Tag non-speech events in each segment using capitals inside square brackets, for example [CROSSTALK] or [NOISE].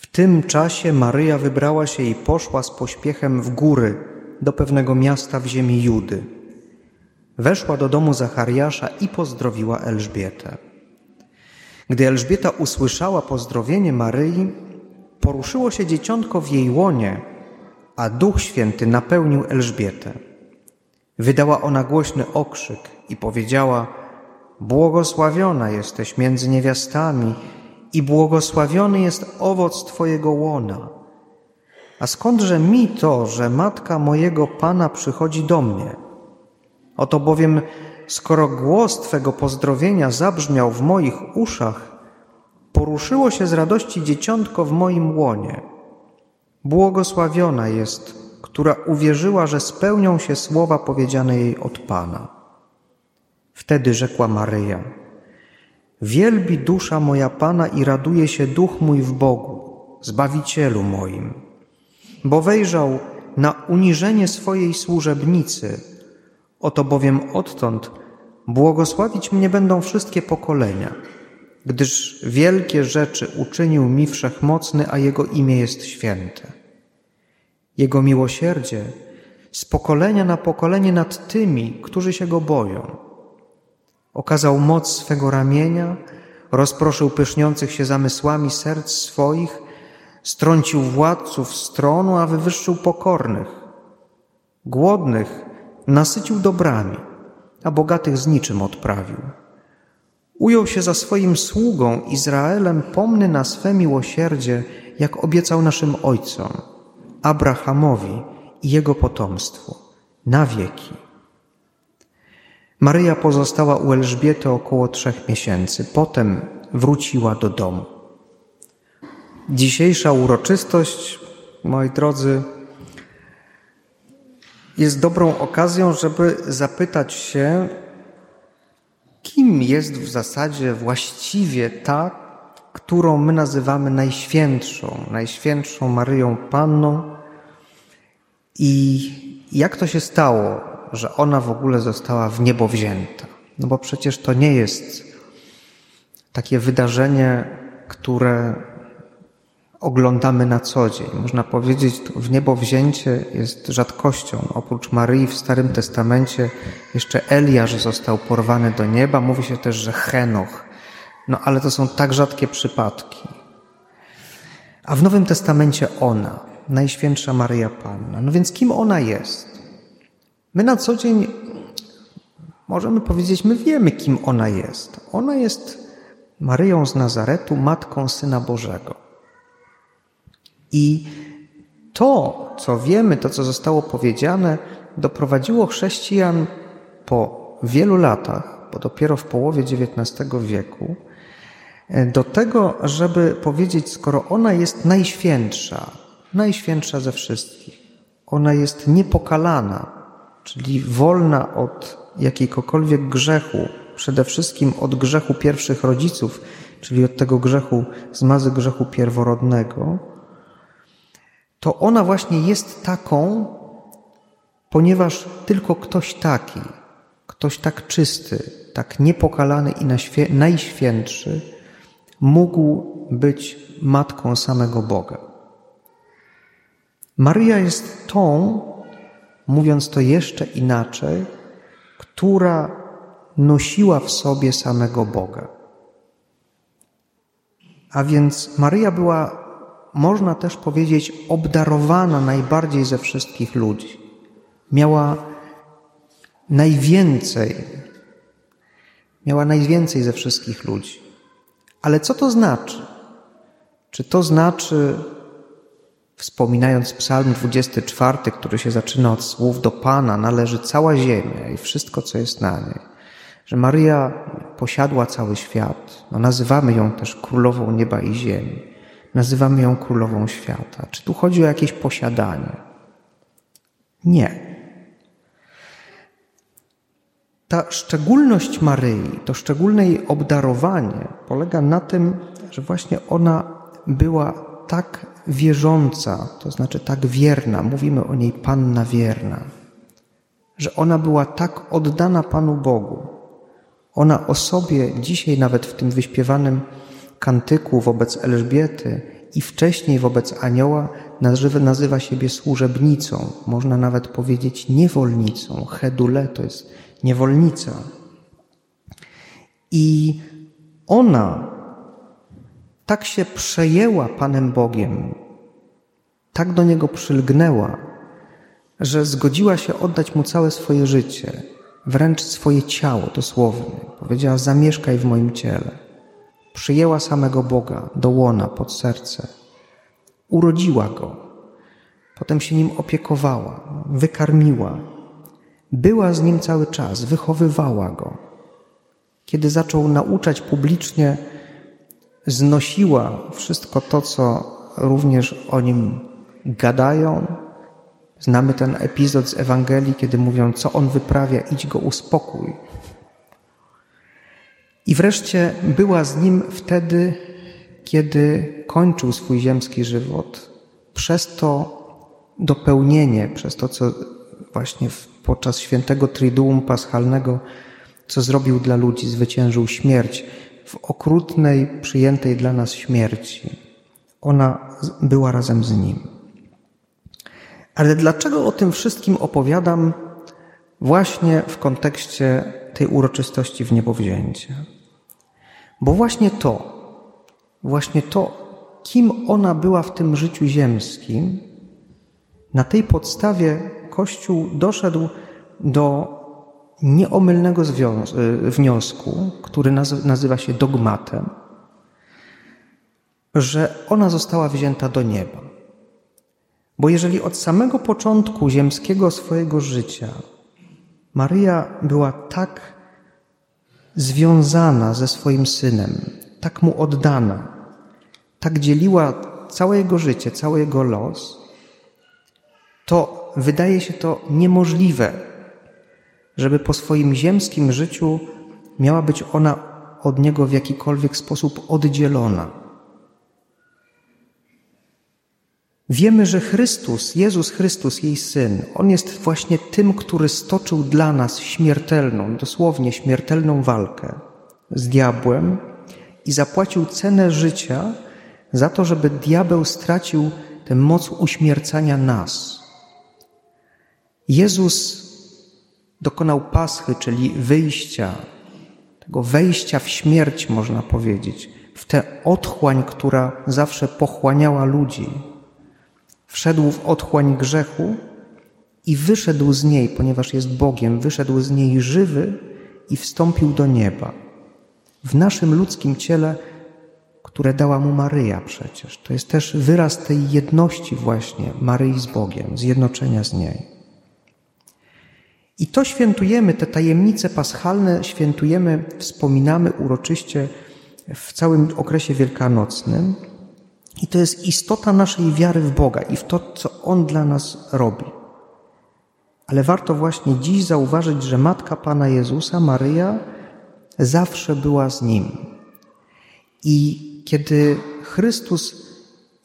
W tym czasie Maryja wybrała się i poszła z pośpiechem w góry do pewnego miasta w ziemi Judy. Weszła do domu Zachariasza i pozdrowiła Elżbietę. Gdy Elżbieta usłyszała pozdrowienie Maryi, poruszyło się dzieciątko w jej łonie, a Duch Święty napełnił Elżbietę. Wydała ona głośny okrzyk i powiedziała: Błogosławiona jesteś między niewiastami i błogosławiony jest owoc Twojego łona. A skądże mi to, że matka mojego Pana przychodzi do mnie? Oto bowiem, skoro głos Twego pozdrowienia zabrzmiał w moich uszach, poruszyło się z radości dzieciątko w moim łonie. Błogosławiona jest, która uwierzyła, że spełnią się słowa powiedziane jej od Pana. Wtedy rzekła Maryja: Wielbi dusza moja Pana i raduje się duch mój w Bogu, Zbawicielu moim, bo wejrzał na uniżenie swojej służebnicy. Oto bowiem odtąd błogosławić mnie będą wszystkie pokolenia, gdyż wielkie rzeczy uczynił mi wszechmocny, a Jego imię jest święte. Jego miłosierdzie z pokolenia na pokolenie nad tymi, którzy się Go boją. Okazał moc swego ramienia, rozproszył pyszniących się zamysłami serc swoich, strącił władców stronu, a wywyższył pokornych. Głodnych nasycił dobrami, a bogatych z niczym odprawił. Ujął się za swoim sługą Izraelem, pomny na swe miłosierdzie, jak obiecał naszym ojcom, Abrahamowi i jego potomstwu, na wieki. Maryja pozostała u Elżbiety około trzech miesięcy, potem wróciła do domu. Dzisiejsza uroczystość, moi drodzy, jest dobrą okazją, żeby zapytać się, kim jest w zasadzie właściwie ta, którą my nazywamy najświętszą, najświętszą Maryją Panną i jak to się stało, że ona w ogóle została w niebo wzięta. No bo przecież to nie jest takie wydarzenie, które oglądamy na co dzień. Można powiedzieć, w niebo wzięcie jest rzadkością. Oprócz Maryi w Starym Testamencie jeszcze Eliasz został porwany do nieba. Mówi się też, że Henoch. No ale to są tak rzadkie przypadki. A w Nowym Testamencie ona, Najświętsza Maryja Panna. No więc kim ona jest? My na co dzień możemy powiedzieć, my wiemy, kim ona jest. Ona jest Maryją z Nazaretu, matką Syna Bożego. I to, co wiemy, to, co zostało powiedziane, doprowadziło chrześcijan po wielu latach, bo dopiero w połowie XIX wieku, do tego, żeby powiedzieć, skoro ona jest najświętsza, najświętsza ze wszystkich, ona jest niepokalana, czyli wolna od jakiegokolwiek grzechu, przede wszystkim od grzechu pierwszych rodziców, czyli od tego grzechu, zmazy grzechu pierworodnego, to ona właśnie jest taką, ponieważ tylko ktoś taki, ktoś tak czysty, tak niepokalany i najświętszy mógł być matką samego Boga. Maryja jest tą, mówiąc to jeszcze inaczej, która nosiła w sobie samego Boga. A więc Maryja była, można też powiedzieć, obdarowana najbardziej ze wszystkich ludzi. Miała najwięcej, miała najwięcej ze wszystkich ludzi. Ale co to znaczy? Czy to znaczy, Wspominając Psalm 24, który się zaczyna od słów do Pana, należy cała ziemia i wszystko, co jest na niej. Że Maryja posiadła cały świat. No, nazywamy ją też królową nieba i ziemi. Nazywamy ją królową świata. Czy tu chodzi o jakieś posiadanie? Nie. Ta szczególność Maryi, to szczególne jej obdarowanie polega na tym, że właśnie ona była tak wierząca, to znaczy tak wierna, mówimy o niej Panna wierna, że ona była tak oddana Panu Bogu. Ona o sobie dzisiaj, nawet w tym wyśpiewanym kantyku wobec Elżbiety, i wcześniej wobec anioła nazywa siebie służebnicą, można nawet powiedzieć niewolnicą. Hedule to jest niewolnica. I ona tak się przejęła Panem Bogiem, tak do Niego przylgnęła, że zgodziła się oddać Mu całe swoje życie, wręcz swoje ciało dosłownie. Powiedziała: Zamieszkaj w moim ciele. Przyjęła samego Boga do łona pod serce, urodziła go, potem się nim opiekowała, wykarmiła, była z nim cały czas, wychowywała go. Kiedy zaczął nauczać publicznie, znosiła wszystko to, co również o nim gadają. Znamy ten epizod z Ewangelii, kiedy mówią, co on wyprawia, idź go uspokój. I wreszcie była z nim wtedy, kiedy kończył swój ziemski żywot. Przez to dopełnienie, przez to, co właśnie podczas świętego Triduum Paschalnego, co zrobił dla ludzi, zwyciężył śmierć w okrutnej, przyjętej dla nas śmierci. Ona była razem z nim. Ale dlaczego o tym wszystkim opowiadam właśnie w kontekście tej uroczystości w niebowzięcie? Bo właśnie to, właśnie to, kim ona była w tym życiu ziemskim, na tej podstawie Kościół doszedł do nieomylnego y, wniosku, który nazywa się dogmatem, że ona została wzięta do nieba. Bo jeżeli od samego początku ziemskiego swojego życia Maryja była tak związana ze swoim synem, tak mu oddana, tak dzieliła całe jego życie, cały jego los, to wydaje się to niemożliwe żeby po swoim ziemskim życiu miała być ona od Niego w jakikolwiek sposób oddzielona. Wiemy, że Chrystus, Jezus Chrystus, jej Syn, On jest właśnie tym, który stoczył dla nas śmiertelną, dosłownie śmiertelną walkę z diabłem i zapłacił cenę życia za to, żeby diabeł stracił tę moc uśmiercania nas. Jezus dokonał paschy, czyli wyjścia, tego wejścia w śmierć, można powiedzieć, w tę otchłań, która zawsze pochłaniała ludzi. Wszedł w otchłań grzechu i wyszedł z niej, ponieważ jest Bogiem, wyszedł z niej żywy i wstąpił do nieba. W naszym ludzkim ciele, które dała mu Maryja przecież. To jest też wyraz tej jedności właśnie Maryi z Bogiem, zjednoczenia z niej. I to świętujemy, te tajemnice paschalne świętujemy, wspominamy uroczyście w całym okresie wielkanocnym. I to jest istota naszej wiary w Boga i w to, co On dla nas robi. Ale warto właśnie dziś zauważyć, że Matka Pana Jezusa, Maryja, zawsze była z Nim. I kiedy Chrystus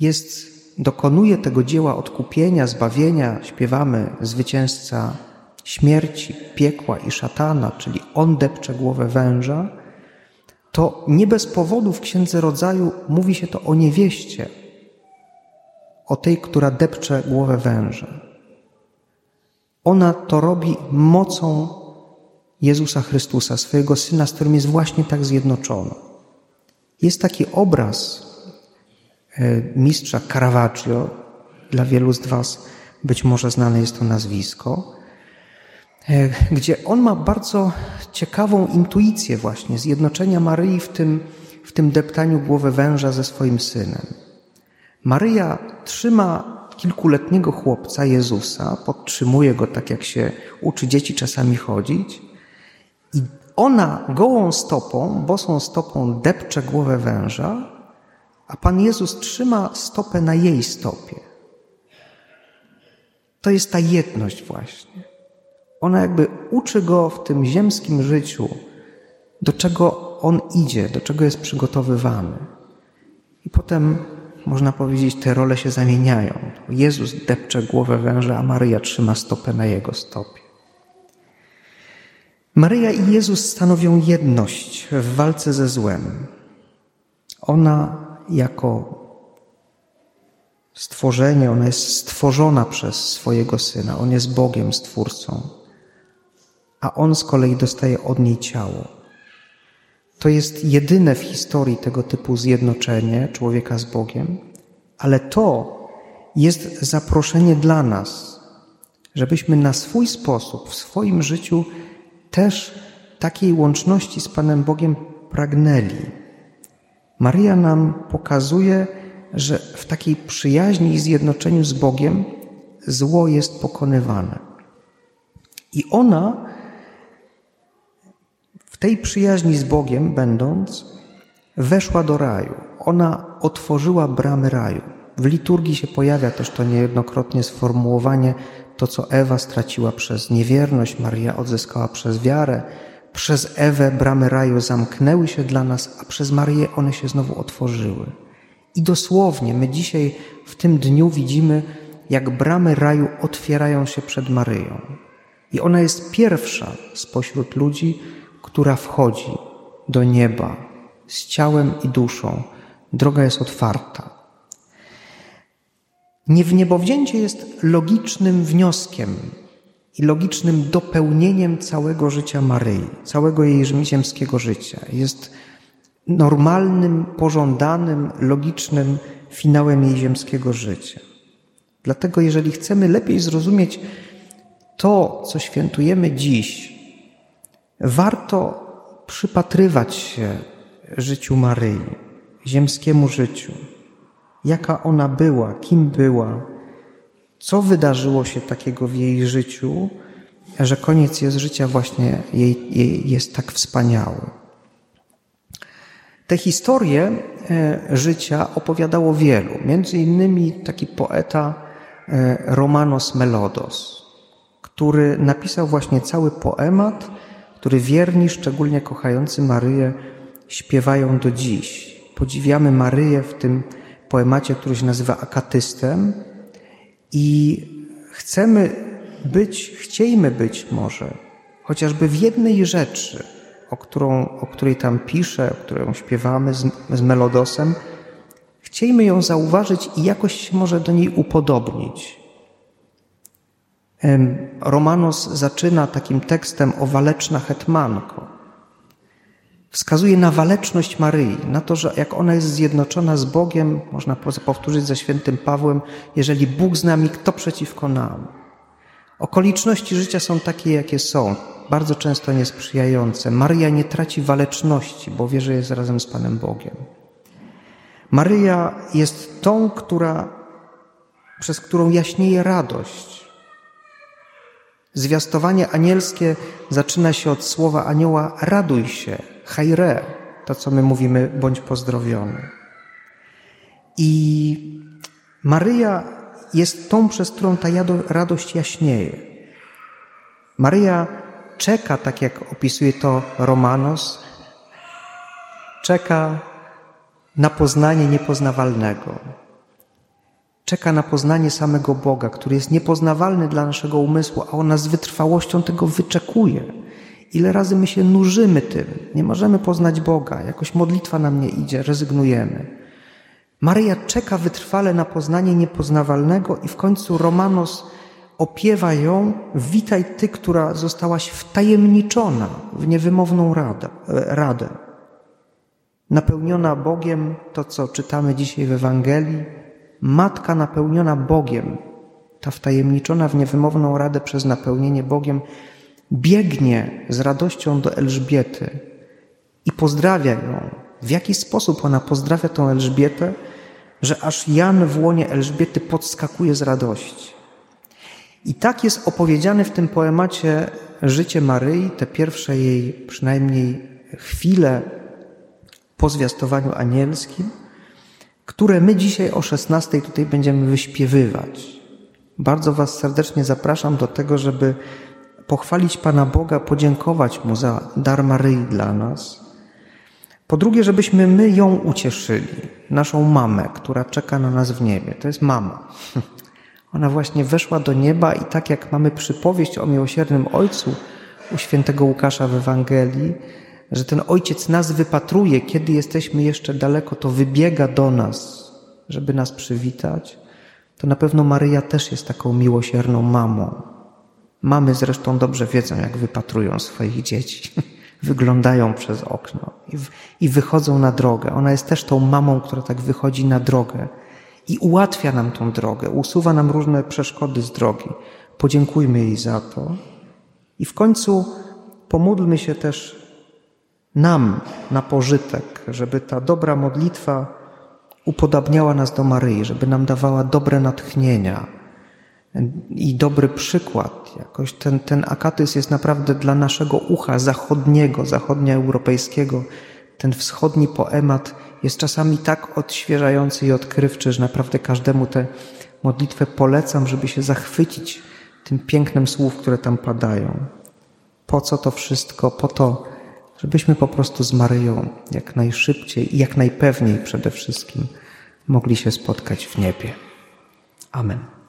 jest, dokonuje tego dzieła odkupienia, zbawienia, śpiewamy zwycięzca śmierci, piekła i szatana, czyli on depcze głowę węża, to nie bez powodu w Księdze Rodzaju mówi się to o niewieście, o tej, która depcze głowę węża. Ona to robi mocą Jezusa Chrystusa, swojego Syna, z którym jest właśnie tak zjednoczona. Jest taki obraz e, mistrza Caravaggio, dla wielu z Was być może znane jest to nazwisko, gdzie on ma bardzo ciekawą intuicję właśnie zjednoczenia Maryi w tym, w tym deptaniu głowy węża ze swoim synem. Maryja trzyma kilkuletniego chłopca Jezusa, podtrzymuje go tak, jak się uczy dzieci czasami chodzić, i ona gołą stopą, bosą stopą depcze głowę węża, a Pan Jezus trzyma stopę na jej stopie. To jest ta jedność właśnie. Ona jakby uczy go w tym ziemskim życiu, do czego on idzie, do czego jest przygotowywany. I potem, można powiedzieć, te role się zamieniają. Jezus depcze głowę węża, a Maryja trzyma stopę na jego stopie. Maryja i Jezus stanowią jedność w walce ze złem. Ona jako stworzenie, ona jest stworzona przez swojego syna, on jest Bogiem, stwórcą, a on z kolei dostaje od niej ciało. To jest jedyne w historii tego typu zjednoczenie człowieka z Bogiem, ale to jest zaproszenie dla nas, żebyśmy na swój sposób, w swoim życiu też takiej łączności z Panem Bogiem pragnęli. Maria nam pokazuje, że w takiej przyjaźni i zjednoczeniu z Bogiem zło jest pokonywane. I ona tej przyjaźni z Bogiem, będąc, weszła do raju. Ona otworzyła bramy raju. W liturgii się pojawia też to niejednokrotnie sformułowanie, to co Ewa straciła przez niewierność, Maria odzyskała przez wiarę. Przez Ewę bramy raju zamknęły się dla nas, a przez Marię one się znowu otworzyły. I dosłownie my dzisiaj w tym dniu widzimy, jak bramy raju otwierają się przed Maryją. I ona jest pierwsza spośród ludzi, która wchodzi do nieba z ciałem i duszą. Droga jest otwarta. Niewniebowzięcie jest logicznym wnioskiem i logicznym dopełnieniem całego życia Maryi, całego jej ziemskiego życia. Jest normalnym, pożądanym, logicznym finałem jej ziemskiego życia. Dlatego, jeżeli chcemy lepiej zrozumieć to, co świętujemy dziś, warto przypatrywać się życiu Maryi, ziemskiemu życiu. Jaka ona była, kim była, co wydarzyło się takiego w jej życiu, że koniec jest życia właśnie jej, jej jest tak wspaniały. Te historie e, życia opowiadało wielu, między innymi taki poeta e, Romanos Melodos, który napisał właśnie cały poemat, który wierni, szczególnie kochający Maryję, śpiewają do dziś. Podziwiamy Maryję w tym poemacie, który się nazywa Akatystem i chcemy być, chciejmy być może, chociażby w jednej rzeczy, o, którą, o której tam piszę, o którą śpiewamy z, z melodosem, chciejmy ją zauważyć i jakoś może do niej upodobnić. Romanos zaczyna takim tekstem o waleczna hetmanko. Wskazuje na waleczność Maryi, na to, że jak ona jest zjednoczona z Bogiem, można powtórzyć ze świętym Pawłem, jeżeli Bóg z nami, kto przeciwko nam? Okoliczności życia są takie, jakie są bardzo często niesprzyjające. Maryja nie traci waleczności, bo wie, że jest razem z Panem Bogiem. Maryja jest tą, która, przez którą jaśnieje radość. Zwiastowanie anielskie zaczyna się od słowa anioła raduj się, hajre, to co my mówimy, bądź pozdrowiony. I Maryja jest tą, przez którą ta radość jaśnieje. Maryja czeka, tak jak opisuje to Romanos, czeka na poznanie niepoznawalnego. Czeka na poznanie samego Boga, który jest niepoznawalny dla naszego umysłu, a ona z wytrwałością tego wyczekuje. Ile razy my się nużymy tym, nie możemy poznać Boga, jakoś modlitwa nam nie idzie, rezygnujemy. Maryja czeka wytrwale na poznanie niepoznawalnego i w końcu Romanos opiewa ją, witaj Ty, która zostałaś wtajemniczona w niewymowną radę, radę. Napełniona Bogiem, to co czytamy dzisiaj w Ewangelii, matka napełniona Bogiem, ta wtajemniczona w niewymowną radę przez napełnienie Bogiem, biegnie z radością do Elżbiety i pozdrawia ją. W jaki sposób ona pozdrawia tą Elżbietę, że aż Jan w łonie Elżbiety podskakuje z radości. I tak jest opowiedziane w tym poemacie życie Maryi, te pierwsze jej przynajmniej chwile po zwiastowaniu anielskim, które my dzisiaj o 16 tutaj będziemy wyśpiewywać. Bardzo Was serdecznie zapraszam do tego, żeby pochwalić Pana Boga, podziękować Mu za dar Maryi dla nas. Po drugie, żebyśmy my ją ucieszyli, naszą mamę, która czeka na nas w niebie. To jest mama. [LAUGHS] Ona właśnie weszła do nieba i tak jak mamy przypowieść o miłosiernym Ojcu u świętego Łukasza w Ewangelii, że ten Ojciec nas wypatruje, kiedy jesteśmy jeszcze daleko, to wybiega do nas, żeby nas przywitać. to na pewno Maryja też jest taką miłosierną mamą. Mamy zresztą dobrze wiedzą, jak wypatrują swoich dzieci. [LAUGHS] Wyglądają przez okno i, w, i wychodzą na drogę. Ona jest też tą mamą, która tak wychodzi na drogę i ułatwia nam tą drogę, usuwa nam różne przeszkody z drogi. Podziękujmy jej za to. I w końcu pomódlmy się też nam na pożytek, żeby ta dobra modlitwa upodabniała nas do Maryi, żeby nam dawała dobre natchnienia i dobry przykład. Jakoś ten, ten akatys jest naprawdę dla naszego ucha zachodniego, zachodnioeuropejskiego. Ten wschodni poemat jest czasami tak odświeżający i odkrywczy, że naprawdę każdemu tę modlitwę polecam, żeby się zachwycić tym pięknem słów, które tam padają. Po co to wszystko? Po to, żebyśmy po prostu z Maryją jak najszybciej i jak najpewniej przede wszystkim mogli się spotkać w niebie. Amen.